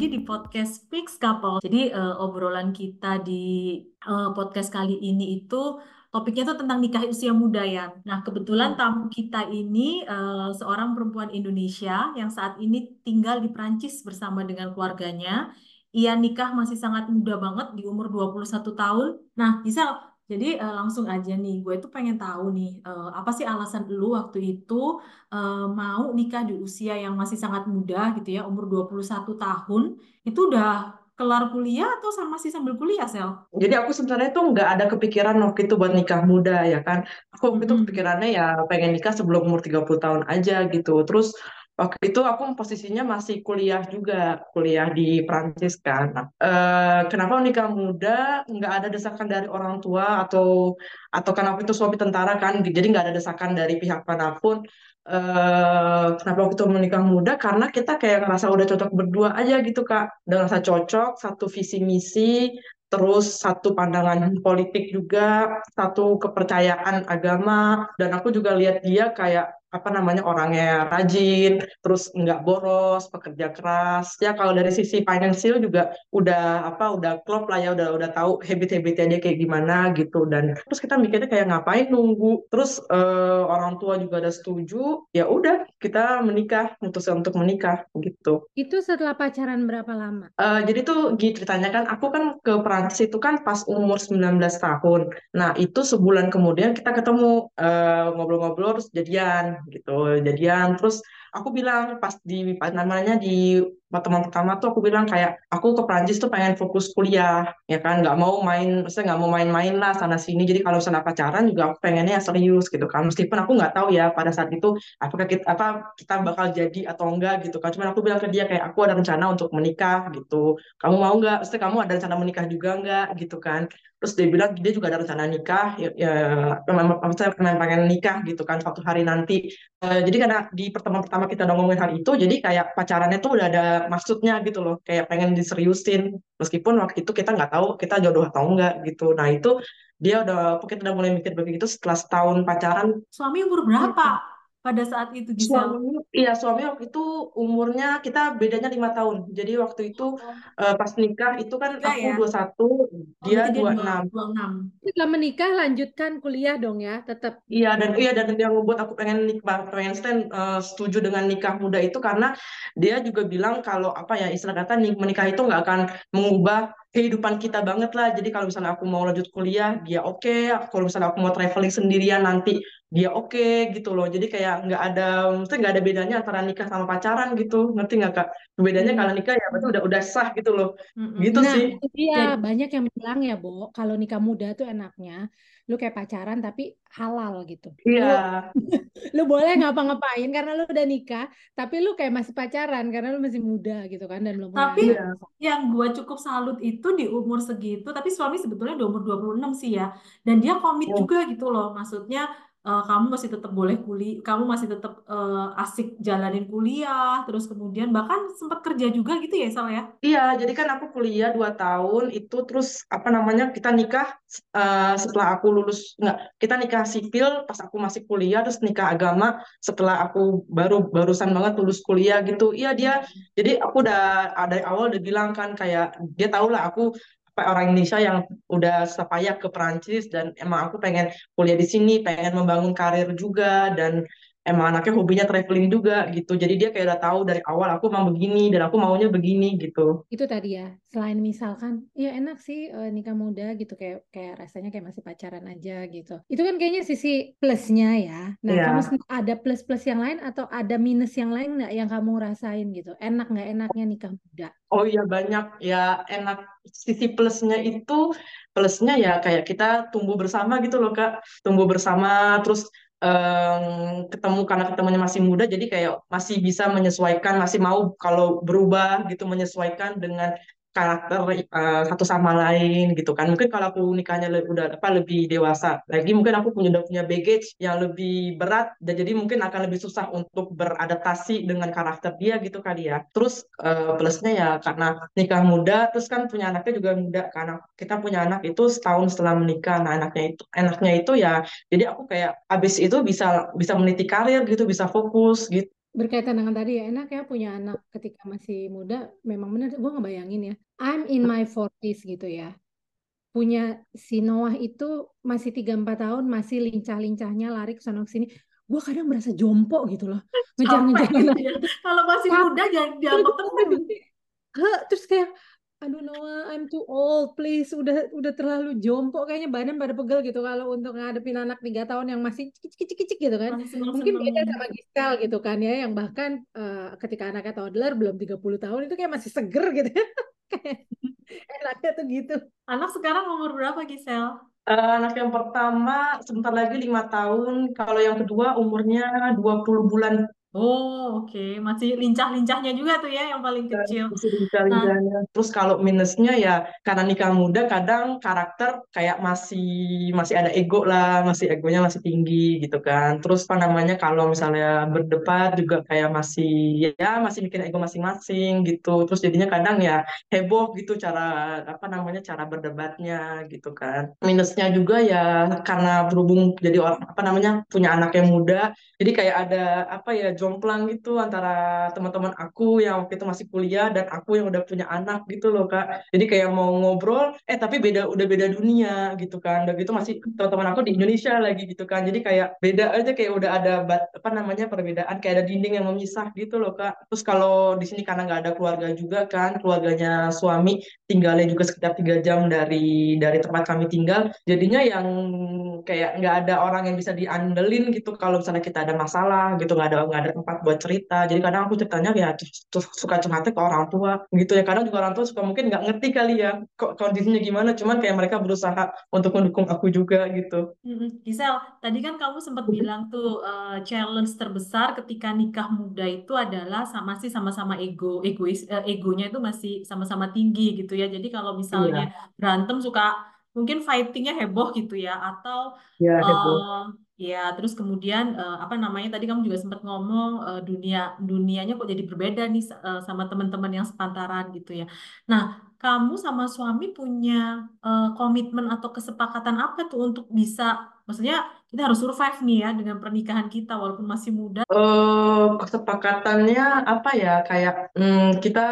lagi di podcast Fix Couple. Jadi uh, obrolan kita di uh, podcast kali ini itu topiknya itu tentang nikah usia muda ya. Nah, kebetulan tamu kita ini uh, seorang perempuan Indonesia yang saat ini tinggal di Prancis bersama dengan keluarganya. Ia nikah masih sangat muda banget di umur 21 tahun. Nah, bisa jadi uh, langsung aja nih, gue tuh pengen tahu nih, uh, apa sih alasan lu waktu itu uh, mau nikah di usia yang masih sangat muda gitu ya, umur 21 tahun, itu udah kelar kuliah atau sama masih sambil kuliah, Sel? Jadi aku sebenarnya tuh nggak ada kepikiran waktu itu buat nikah muda ya kan. Aku waktu itu kepikirannya ya pengen nikah sebelum umur 30 tahun aja gitu. Terus Waktu itu aku posisinya masih kuliah juga, kuliah di Prancis kan. Nah, eh, kenapa nikah muda? Nggak ada desakan dari orang tua atau atau karena itu suami tentara kan, jadi nggak ada desakan dari pihak mana pun. Eh, kenapa waktu itu menikah muda? Karena kita kayak ngerasa udah cocok berdua aja gitu kak, udah ngerasa cocok, satu visi misi, terus satu pandangan politik juga, satu kepercayaan agama, dan aku juga lihat dia kayak apa namanya orangnya rajin, terus nggak boros, pekerja keras. Ya kalau dari sisi financial juga udah apa udah klop lah ya, udah udah tahu habit-habitnya dia kayak gimana gitu. Dan terus kita mikirnya kayak ngapain nunggu. Terus uh, orang tua juga udah setuju, ya udah kita menikah, memutuskan untuk menikah gitu. Itu setelah pacaran berapa lama? Uh, jadi tuh gitu ceritanya kan aku kan ke Perancis itu kan pas umur 19 tahun. Nah, itu sebulan kemudian kita ketemu uh, ngobrol-ngobrol terus jadian gitu. Jadian terus aku bilang pas di namanya di pertemuan pertama tuh aku bilang kayak aku ke Prancis tuh pengen fokus kuliah ya kan? Nggak mau main maksudnya nggak mau main-main lah sana sini. Jadi kalau misalnya pacaran juga aku pengennya serius gitu kan. Meskipun aku nggak tahu ya pada saat itu apakah kita apa kita bakal jadi atau enggak gitu kan. Cuman aku bilang ke dia kayak aku ada rencana untuk menikah gitu. Kamu mau nggak? Maksudnya kamu ada rencana menikah juga nggak? gitu kan. Terus dia bilang dia juga ada rencana nikah ya, ya maksudnya pengen nikah gitu kan suatu hari nanti. Uh, jadi karena di pertemuan pertama kita udah ngomongin hal itu jadi kayak pacarannya tuh udah ada maksudnya gitu loh kayak pengen diseriusin. Meskipun waktu itu kita nggak tahu kita jodoh atau enggak gitu. Nah itu dia udah kita udah mulai mikir begitu setelah setahun pacaran. Suami umur berapa pada saat itu Gisel? Suami, iya suami waktu itu umurnya kita bedanya lima tahun. Jadi waktu itu oh. uh, pas nikah itu kan Enggak aku ya? dua ya? satu, dia dua enam. Setelah menikah lanjutkan kuliah dong ya, tetap. Iya dan iya dan yang membuat aku pengen nikah, pengen stand uh, setuju dengan nikah muda itu karena dia juga bilang kalau apa ya istilah kata menikah itu nggak akan mengubah kehidupan kita banget lah. Jadi kalau misalnya aku mau lanjut kuliah, dia oke. Okay. Kalau misalnya aku mau traveling sendirian nanti, dia oke okay, gitu loh. Jadi kayak nggak ada, mesti nggak ada bedanya antara nikah sama pacaran gitu. Ngerti nggak kak? Bedanya hmm. kalau nikah ya berarti udah udah sah gitu loh. Gitu nah, sih. Iya, banyak yang bilang ya, Bo, kalau nikah muda tuh enaknya lu kayak pacaran tapi halal gitu. Iya. Lu, lu boleh ngapa-ngapain karena lu udah nikah, tapi lu kayak masih pacaran karena lu masih muda gitu kan dan belum Tapi ya. yang gue cukup salut itu di umur segitu, tapi suami sebetulnya di umur 26 sih ya. Dan dia komit oh. juga gitu loh. Maksudnya uh, kamu masih tetap boleh kuliah, kamu masih tetap uh, asik jalanin kuliah, terus kemudian bahkan sempat kerja juga gitu ya, Sal ya? Iya, jadi kan aku kuliah dua tahun itu terus apa namanya kita nikah uh, setelah aku lulus enggak kita nikah sipil pas aku masih kuliah terus nikah agama setelah aku baru barusan banget lulus kuliah gitu. Iya dia, jadi aku udah dari awal udah bilang kan kayak dia tahu lah aku orang Indonesia yang udah sepayah ke Perancis dan emang aku pengen kuliah di sini, pengen membangun karir juga dan emang anaknya hobinya traveling juga gitu. Jadi dia kayak udah tahu dari awal aku mau begini dan aku maunya begini gitu. Itu tadi ya. Selain misalkan ya enak sih uh, nikah muda gitu kayak kayak rasanya kayak masih pacaran aja gitu. Itu kan kayaknya sisi plusnya ya. Nah, yeah. kamu ada plus-plus yang lain atau ada minus yang lain nggak yang kamu rasain gitu? Enak nggak enaknya nikah muda? Oh iya banyak ya enak sisi plusnya itu plusnya ya kayak kita tumbuh bersama gitu loh kak tumbuh bersama terus um, ketemu karena ketemunya masih muda jadi kayak masih bisa menyesuaikan masih mau kalau berubah gitu menyesuaikan dengan karakter uh, satu sama lain gitu kan. Mungkin kalau aku nikahnya lebih udah apa lebih dewasa lagi mungkin aku punya udah punya baggage yang lebih berat dan jadi mungkin akan lebih susah untuk beradaptasi dengan karakter dia gitu kali ya. Terus uh, plusnya ya karena nikah muda terus kan punya anaknya juga muda karena kita punya anak itu setahun setelah menikah. Nah anaknya itu anaknya itu ya jadi aku kayak abis itu bisa bisa meniti karir gitu bisa fokus gitu berkaitan dengan tadi ya enak ya punya anak ketika masih muda. Memang benar gue ngebayangin ya. I'm in my 40s gitu ya. Punya si Noah itu masih 3-4 tahun masih lincah-lincahnya lari ke sana ke sini. Gue kadang merasa jompo gitu loh. Ngejar-ngejar ya. kalau masih muda jangan dianggap temen terus kayak aduh Noah I'm too old. Please udah udah terlalu jompo kayaknya badan pada pegel gitu kalau untuk ngadepin anak tiga tahun yang masih kicik-kicik gitu kan. Senang mungkin beda sama Gisel gitu kan ya yang bahkan uh, ketika anaknya toddler belum 30 tahun itu kayak masih seger gitu kayak enaknya tuh gitu. Anak sekarang umur berapa Gisel uh, anak yang pertama sebentar lagi lima tahun. Kalau yang kedua umurnya 20 bulan Oh, oke. Okay. Masih lincah-lincahnya juga tuh ya yang paling iya, kecil. Masih lincah-lincahnya. Nah. Terus kalau minusnya ya karena nikah muda kadang karakter kayak masih masih ada ego lah, masih egonya masih tinggi gitu kan. Terus apa namanya kalau misalnya berdebat juga kayak masih ya masih mikir ego masing-masing gitu. Terus jadinya kadang ya heboh gitu cara apa namanya cara berdebatnya gitu kan. Minusnya juga ya karena berhubung jadi orang apa namanya punya anak yang muda, jadi kayak ada apa ya jomplang gitu antara teman-teman aku yang waktu itu masih kuliah dan aku yang udah punya anak gitu loh kak. Jadi kayak mau ngobrol eh tapi beda udah beda dunia gitu kan. Dan gitu masih teman-teman aku di Indonesia lagi gitu kan. Jadi kayak beda aja kayak udah ada apa namanya perbedaan kayak ada dinding yang memisah gitu loh kak. Terus kalau di sini karena nggak ada keluarga juga kan keluarganya suami tinggalnya juga sekitar tiga jam dari dari tempat kami tinggal. Jadinya yang kayak nggak ada orang yang bisa diandelin gitu kalau misalnya kita ada masalah gitu nggak ada nggak ada ada tempat buat cerita. Jadi kadang aku ceritanya ya suka curhatnya ke orang tua gitu ya. Kadang juga orang tua suka mungkin nggak ngerti kali ya kok kondisinya gimana. Cuman kayak mereka berusaha untuk mendukung aku juga gitu. Gisel tadi kan kamu sempat bilang tuh uh, challenge terbesar ketika nikah muda itu adalah sama sih sama-sama ego egois uh, egonya itu masih sama-sama tinggi gitu ya. Jadi kalau misalnya iya. berantem suka mungkin fightingnya heboh gitu ya. Atau ya, heboh. Uh, ya terus kemudian uh, apa namanya tadi kamu juga sempat ngomong uh, dunia dunianya kok jadi berbeda nih uh, sama teman-teman yang sepantaran gitu ya. Nah kamu sama suami punya uh, komitmen atau kesepakatan apa tuh untuk bisa maksudnya kita harus survive nih ya dengan pernikahan kita walaupun masih muda. Uh, kesepakatannya apa ya kayak hmm, kita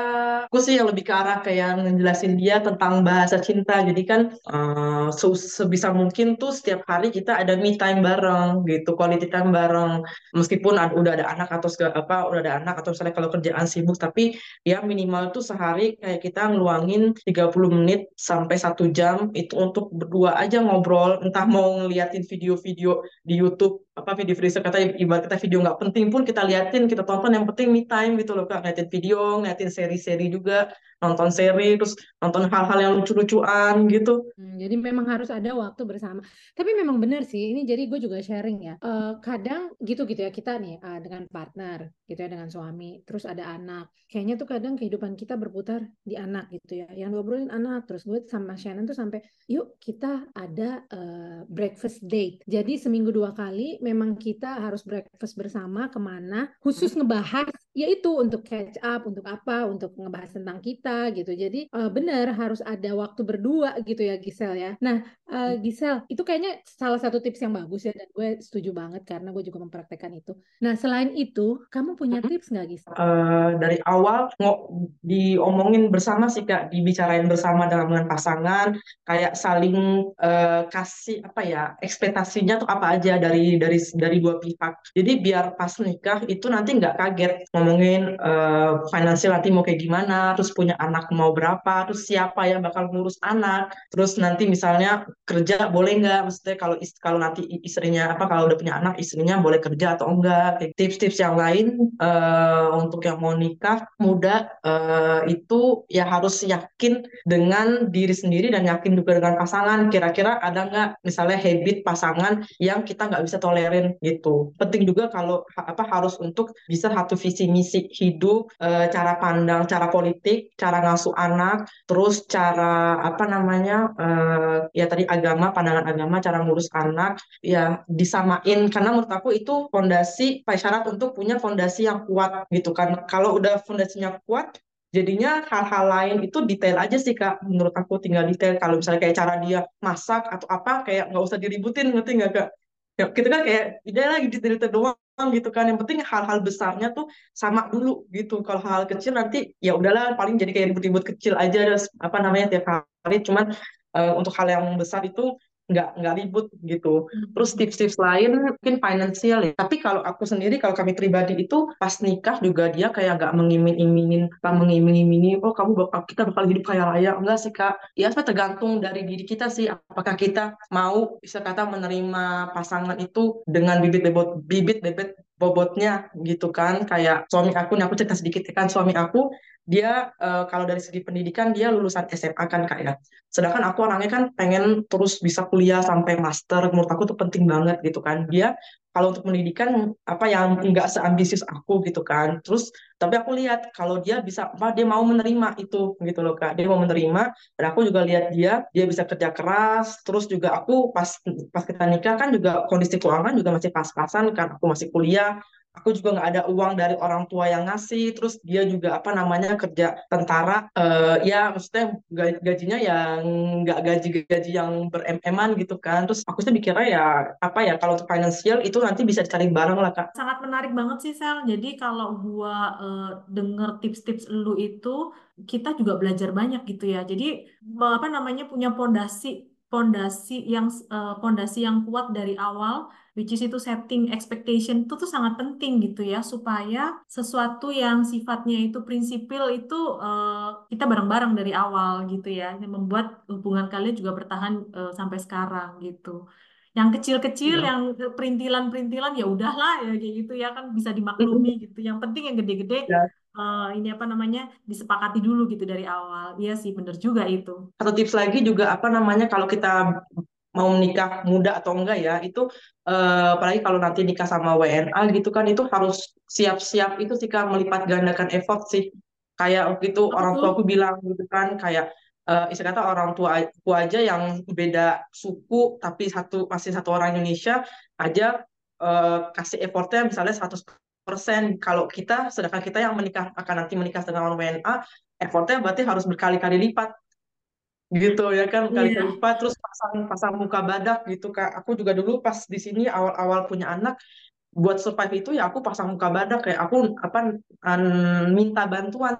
aku sih yang lebih ke arah kayak ngejelasin dia tentang bahasa cinta. Jadi kan uh, sebisa mungkin tuh setiap hari kita ada me time bareng gitu, quality time bareng. Meskipun ada, udah ada anak atau segala apa, udah ada anak atau misalnya kalau kerjaan sibuk, tapi ya minimal tuh sehari kayak kita ngeluangin 30 menit sampai satu jam itu untuk berdua aja ngobrol, entah mau ngeliatin video-video video di YouTube apa video video kata ibarat kita video nggak penting pun kita liatin kita tonton yang penting me time gitu loh kak. Ngeliatin video ngeliatin seri-seri juga nonton seri terus nonton hal-hal yang lucu-lucuan gitu. Hmm, jadi memang harus ada waktu bersama. Tapi memang benar sih ini jadi gue juga sharing ya. Uh, kadang gitu gitu ya kita nih uh, dengan partner gitu ya dengan suami terus ada anak. Kayaknya tuh kadang kehidupan kita berputar di anak gitu ya. Yang ngobrolin anak terus gue sama Shannon tuh sampai yuk kita ada uh, breakfast date. Jadi seminggu dua kali memang kita harus breakfast bersama ke mana khusus ngebahas yaitu untuk catch up untuk apa untuk ngebahas tentang kita gitu. Jadi uh, benar harus ada waktu berdua gitu ya Gisel ya. Nah uh, Gisel itu kayaknya salah satu tips yang bagus ya dan gue setuju banget karena gue juga mempraktekkan itu. Nah selain itu kamu punya tips nggak Gisel? Uh, dari awal mau diomongin bersama sih kak. Dibicarain bersama dengan pasangan kayak saling uh, kasih apa ya ekspektasinya tuh apa aja dari dari dari dua pihak. Jadi biar pas nikah itu nanti nggak kaget ngomongin uh, finansial nanti mau kayak gimana, terus punya anak mau berapa, terus siapa yang bakal ngurus anak, terus nanti misalnya kerja boleh nggak, maksudnya kalau kalau nanti istrinya apa kalau udah punya anak istrinya boleh kerja atau enggak, tips-tips yang lain uh, untuk yang mau nikah muda uh, itu ya harus yakin dengan diri sendiri dan yakin juga dengan pasangan. Kira-kira ada nggak misalnya habit pasangan yang kita nggak bisa tolerin gitu. Penting juga kalau apa harus untuk bisa satu visi misi hidup, e, cara pandang, cara politik, cara ngasuh anak, terus cara apa namanya e, ya tadi agama, pandangan agama, cara ngurus anak, ya disamain. Karena menurut aku itu fondasi syarat untuk punya fondasi yang kuat gitu kan. Kalau udah fondasinya kuat, jadinya hal-hal lain itu detail aja sih kak. Menurut aku tinggal detail. Kalau misalnya kayak cara dia masak atau apa kayak nggak usah diributin ngerti nggak kak? Ya, kita kan kayak udah lagi detail-detail doang gitu kan. Yang penting hal-hal besarnya tuh sama dulu gitu. Kalau hal, -hal kecil nanti ya udahlah paling jadi kayak ribut-ribut kecil aja apa namanya tiap hari. Cuman uh, untuk hal yang besar itu nggak nggak ribut gitu. Terus hmm. tips-tips lain mungkin finansial ya. Tapi kalau aku sendiri kalau kami pribadi itu pas nikah juga dia kayak nggak mengiming-imingin, tak mengiming-imingi, oh kamu bakal kita bakal hidup kaya raya. Enggak sih kak. Ya sebenarnya tergantung dari diri kita sih. Apakah kita mau bisa kata menerima pasangan itu dengan bibit bebot bibit bebet bobotnya gitu kan kayak suami aku nih aku cerita sedikit ya kan suami aku dia uh, kalau dari segi pendidikan dia lulusan SMA kan kak ya. Sedangkan aku orangnya kan pengen terus bisa kuliah sampai master. Menurut aku tuh penting banget gitu kan. Dia kalau untuk pendidikan apa yang enggak seambisius aku gitu kan. Terus tapi aku lihat kalau dia bisa apa dia mau menerima itu gitu loh kak. Dia mau menerima dan aku juga lihat dia dia bisa kerja keras. Terus juga aku pas pas kita nikah kan juga kondisi keuangan juga masih pas-pasan kan. Aku masih kuliah aku juga nggak ada uang dari orang tua yang ngasih terus dia juga apa namanya kerja tentara uh, ya maksudnya gajinya yang nggak gaji-gaji yang bereman gitu kan. Terus aku sih mikirnya ya apa ya kalau untuk finansial itu nanti bisa dicari bareng lah kak. Sangat menarik banget sih Sel. Jadi kalau gua uh, denger tips-tips lu itu kita juga belajar banyak gitu ya. Jadi apa namanya punya pondasi pondasi yang pondasi uh, yang kuat dari awal which is itu setting expectation itu tuh sangat penting gitu ya supaya sesuatu yang sifatnya itu prinsipil itu uh, kita bareng-bareng dari awal gitu ya yang membuat hubungan kalian juga bertahan uh, sampai sekarang gitu yang kecil-kecil ya. yang perintilan-perintilan ya udahlah ya kayak gitu ya kan bisa dimaklumi gitu yang penting yang gede-gede ya. Uh, ini apa namanya disepakati dulu gitu dari awal. Iya sih bener juga itu. Satu tips lagi juga apa namanya kalau kita mau nikah muda atau enggak ya itu uh, apalagi kalau nanti nikah sama WNA gitu kan itu harus siap-siap itu sih kan melipat gandakan effort sih. Kayak waktu itu orang tua aku bilang gitu kan kayak uh, istilah kata orang tua aku aja yang beda suku tapi satu masih satu orang Indonesia aja uh, kasih effortnya misalnya 100 persen. Kalau kita sedangkan kita yang menikah akan nanti menikah dengan WNA effortnya berarti harus berkali-kali lipat. Gitu ya kan? Kali yeah. lipat terus pasang pasang muka badak gitu kak. Aku juga dulu pas di sini awal-awal punya anak buat survive itu ya aku pasang muka badak kayak aku apa an, minta bantuan.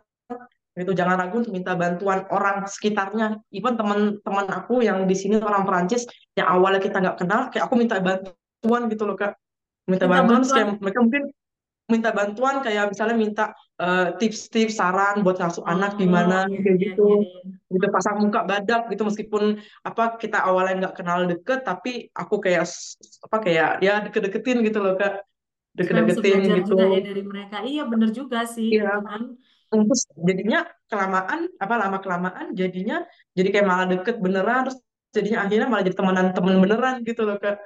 Itu jangan ragu untuk minta bantuan orang sekitarnya. Even teman-teman aku yang di sini orang Perancis yang awalnya kita nggak kenal kayak aku minta bantuan gitu loh kak. Minta, minta bantuan, bantuan. kayak mereka mungkin minta bantuan kayak misalnya minta uh, tips-tips saran buat ngasuh oh, anak gimana iya, kayak iya, gitu. iya, iya. gitu pasang muka badak gitu meskipun apa kita awalnya nggak kenal deket tapi aku kayak apa kayak ya deket-deketin gitu loh kak. Deket-deketin gitu. juga ya dari mereka. Iya bener juga sih iya. gitu kan. Terus jadinya kelamaan apa lama kelamaan jadinya jadi kayak malah deket beneran terus jadinya akhirnya malah jadi temenan temen beneran gitu loh kak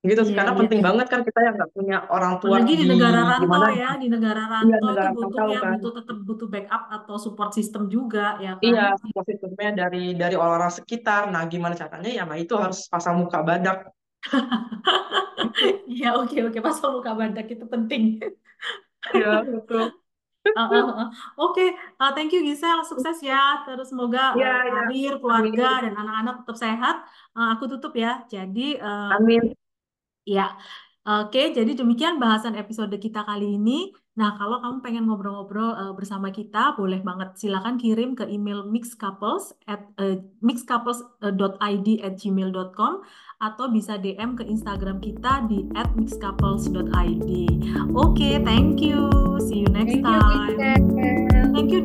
gitu iya, karena iya. penting banget kan kita yang nggak punya orang tua Apalagi di, di negara rantau gimana ya, di negara iya, rantau iya, itu butuh ya, kan. butuh tetap butuh backup atau support system juga ya kan. Iya, support systemnya dari dari orang-orang sekitar. Nah, gimana caranya ya, nah itu harus pasang muka badak. Iya, oke oke, pasang muka badak itu penting. Iya, betul. Oke, okay. uh, thank you Gisel, sukses ya. Terus semoga yeah, uh, karir, keluarga, Amin. dan anak-anak tetap sehat. Uh, aku tutup ya. Jadi, uh, Amin. Ya, oke. Jadi demikian bahasan episode kita kali ini. Nah, kalau kamu pengen ngobrol-ngobrol uh, bersama kita, boleh banget silakan kirim ke email mixcouples at uh, mixcouples.id at gmail.com atau bisa DM ke Instagram kita di at mixcouples.id. Oke, thank you. See you next Thank you, time. Thank you,